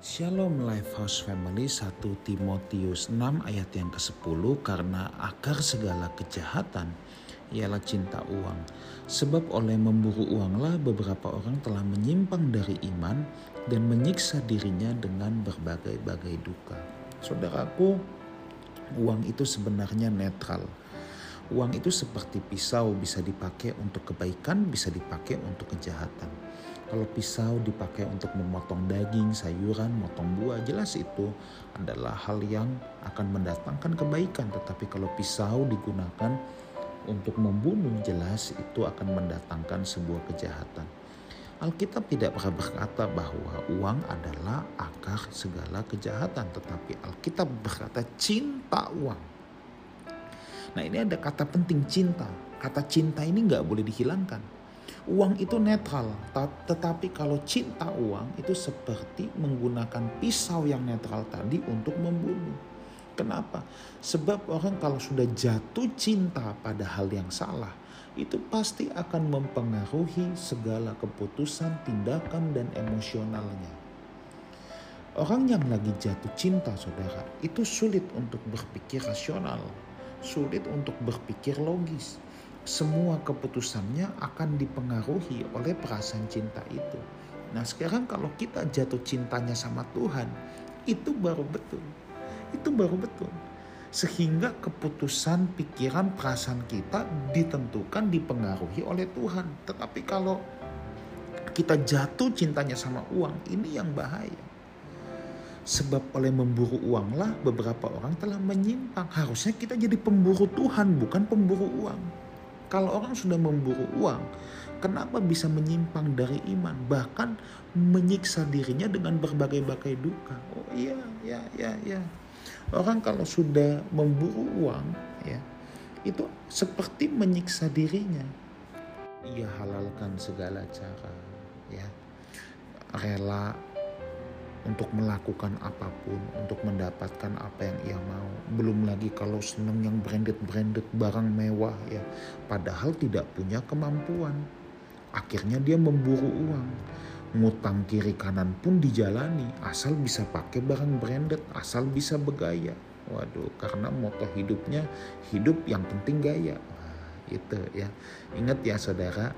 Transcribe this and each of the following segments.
Shalom Lifehouse Family 1 Timotius 6 ayat yang ke-10 karena akar segala kejahatan ialah cinta uang. Sebab oleh memburu uanglah beberapa orang telah menyimpang dari iman dan menyiksa dirinya dengan berbagai-bagai duka. Saudaraku, uang itu sebenarnya netral. Uang itu seperti pisau bisa dipakai untuk kebaikan, bisa dipakai untuk kejahatan. Kalau pisau dipakai untuk memotong daging, sayuran, motong buah, jelas itu adalah hal yang akan mendatangkan kebaikan. Tetapi kalau pisau digunakan untuk membunuh, jelas itu akan mendatangkan sebuah kejahatan. Alkitab tidak pernah berkata bahwa uang adalah akar segala kejahatan, tetapi Alkitab berkata cinta uang. Nah ini ada kata penting cinta. Kata cinta ini nggak boleh dihilangkan Uang itu netral, tetapi kalau cinta uang itu seperti menggunakan pisau yang netral tadi untuk membunuh. Kenapa? Sebab orang kalau sudah jatuh cinta pada hal yang salah, itu pasti akan mempengaruhi segala keputusan, tindakan, dan emosionalnya. Orang yang lagi jatuh cinta, saudara, itu sulit untuk berpikir rasional, sulit untuk berpikir logis semua keputusannya akan dipengaruhi oleh perasaan cinta itu. Nah sekarang kalau kita jatuh cintanya sama Tuhan, itu baru betul. Itu baru betul. Sehingga keputusan, pikiran, perasaan kita ditentukan, dipengaruhi oleh Tuhan. Tetapi kalau kita jatuh cintanya sama uang, ini yang bahaya. Sebab oleh memburu uanglah beberapa orang telah menyimpang. Harusnya kita jadi pemburu Tuhan, bukan pemburu uang. Kalau orang sudah memburu uang, kenapa bisa menyimpang dari iman, bahkan menyiksa dirinya dengan berbagai-bagai duka? Oh iya, iya, iya, iya. Orang kalau sudah memburu uang, ya, itu seperti menyiksa dirinya. Ia halalkan segala cara, ya, rela untuk melakukan apa pun, untuk mendapatkan apa yang ia mau. Belum lagi kalau senang yang branded-branded barang mewah ya, padahal tidak punya kemampuan. Akhirnya dia memburu uang. Ngutang kiri kanan pun dijalani, asal bisa pakai barang branded, asal bisa bergaya. Waduh, karena moto hidupnya hidup yang penting gaya. Wah, itu ya. Ingat ya saudara,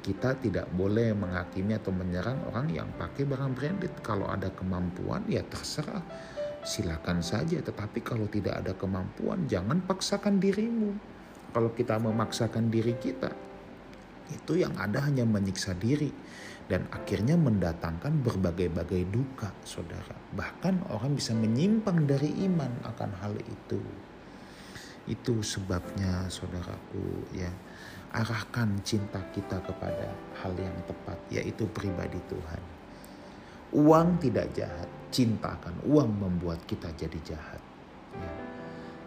kita tidak boleh menghakimi atau menyerang orang yang pakai barang branded. Kalau ada kemampuan ya terserah, silakan saja. Tetapi kalau tidak ada kemampuan, jangan paksakan dirimu. Kalau kita memaksakan diri kita, itu yang ada hanya menyiksa diri dan akhirnya mendatangkan berbagai-bagai duka, saudara. Bahkan orang bisa menyimpang dari iman akan hal itu. Itu sebabnya, saudaraku, ya arahkan cinta kita kepada hal yang tepat, yaitu pribadi Tuhan. Uang tidak jahat, cinta akan uang membuat kita jadi jahat. Ya.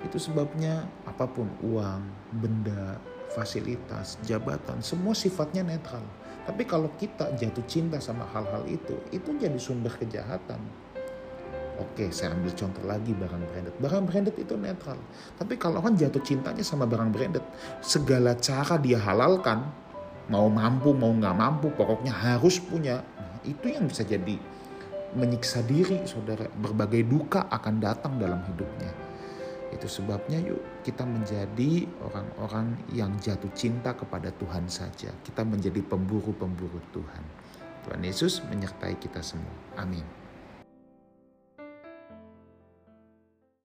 Itu sebabnya apa pun uang, benda, fasilitas, jabatan, semua sifatnya netral. Tapi kalau kita jatuh cinta sama hal-hal itu, itu jadi sumber kejahatan. Oke, saya ambil contoh lagi barang branded. Barang branded itu netral. Tapi kalau kan jatuh cintanya sama barang branded, segala cara dia halalkan, mau mampu mau nggak mampu, pokoknya harus punya. Nah, itu yang bisa jadi menyiksa diri, saudara. Berbagai duka akan datang dalam hidupnya. Itu sebabnya yuk kita menjadi orang-orang yang jatuh cinta kepada Tuhan saja. Kita menjadi pemburu-pemburu Tuhan. Tuhan Yesus menyertai kita semua. Amin.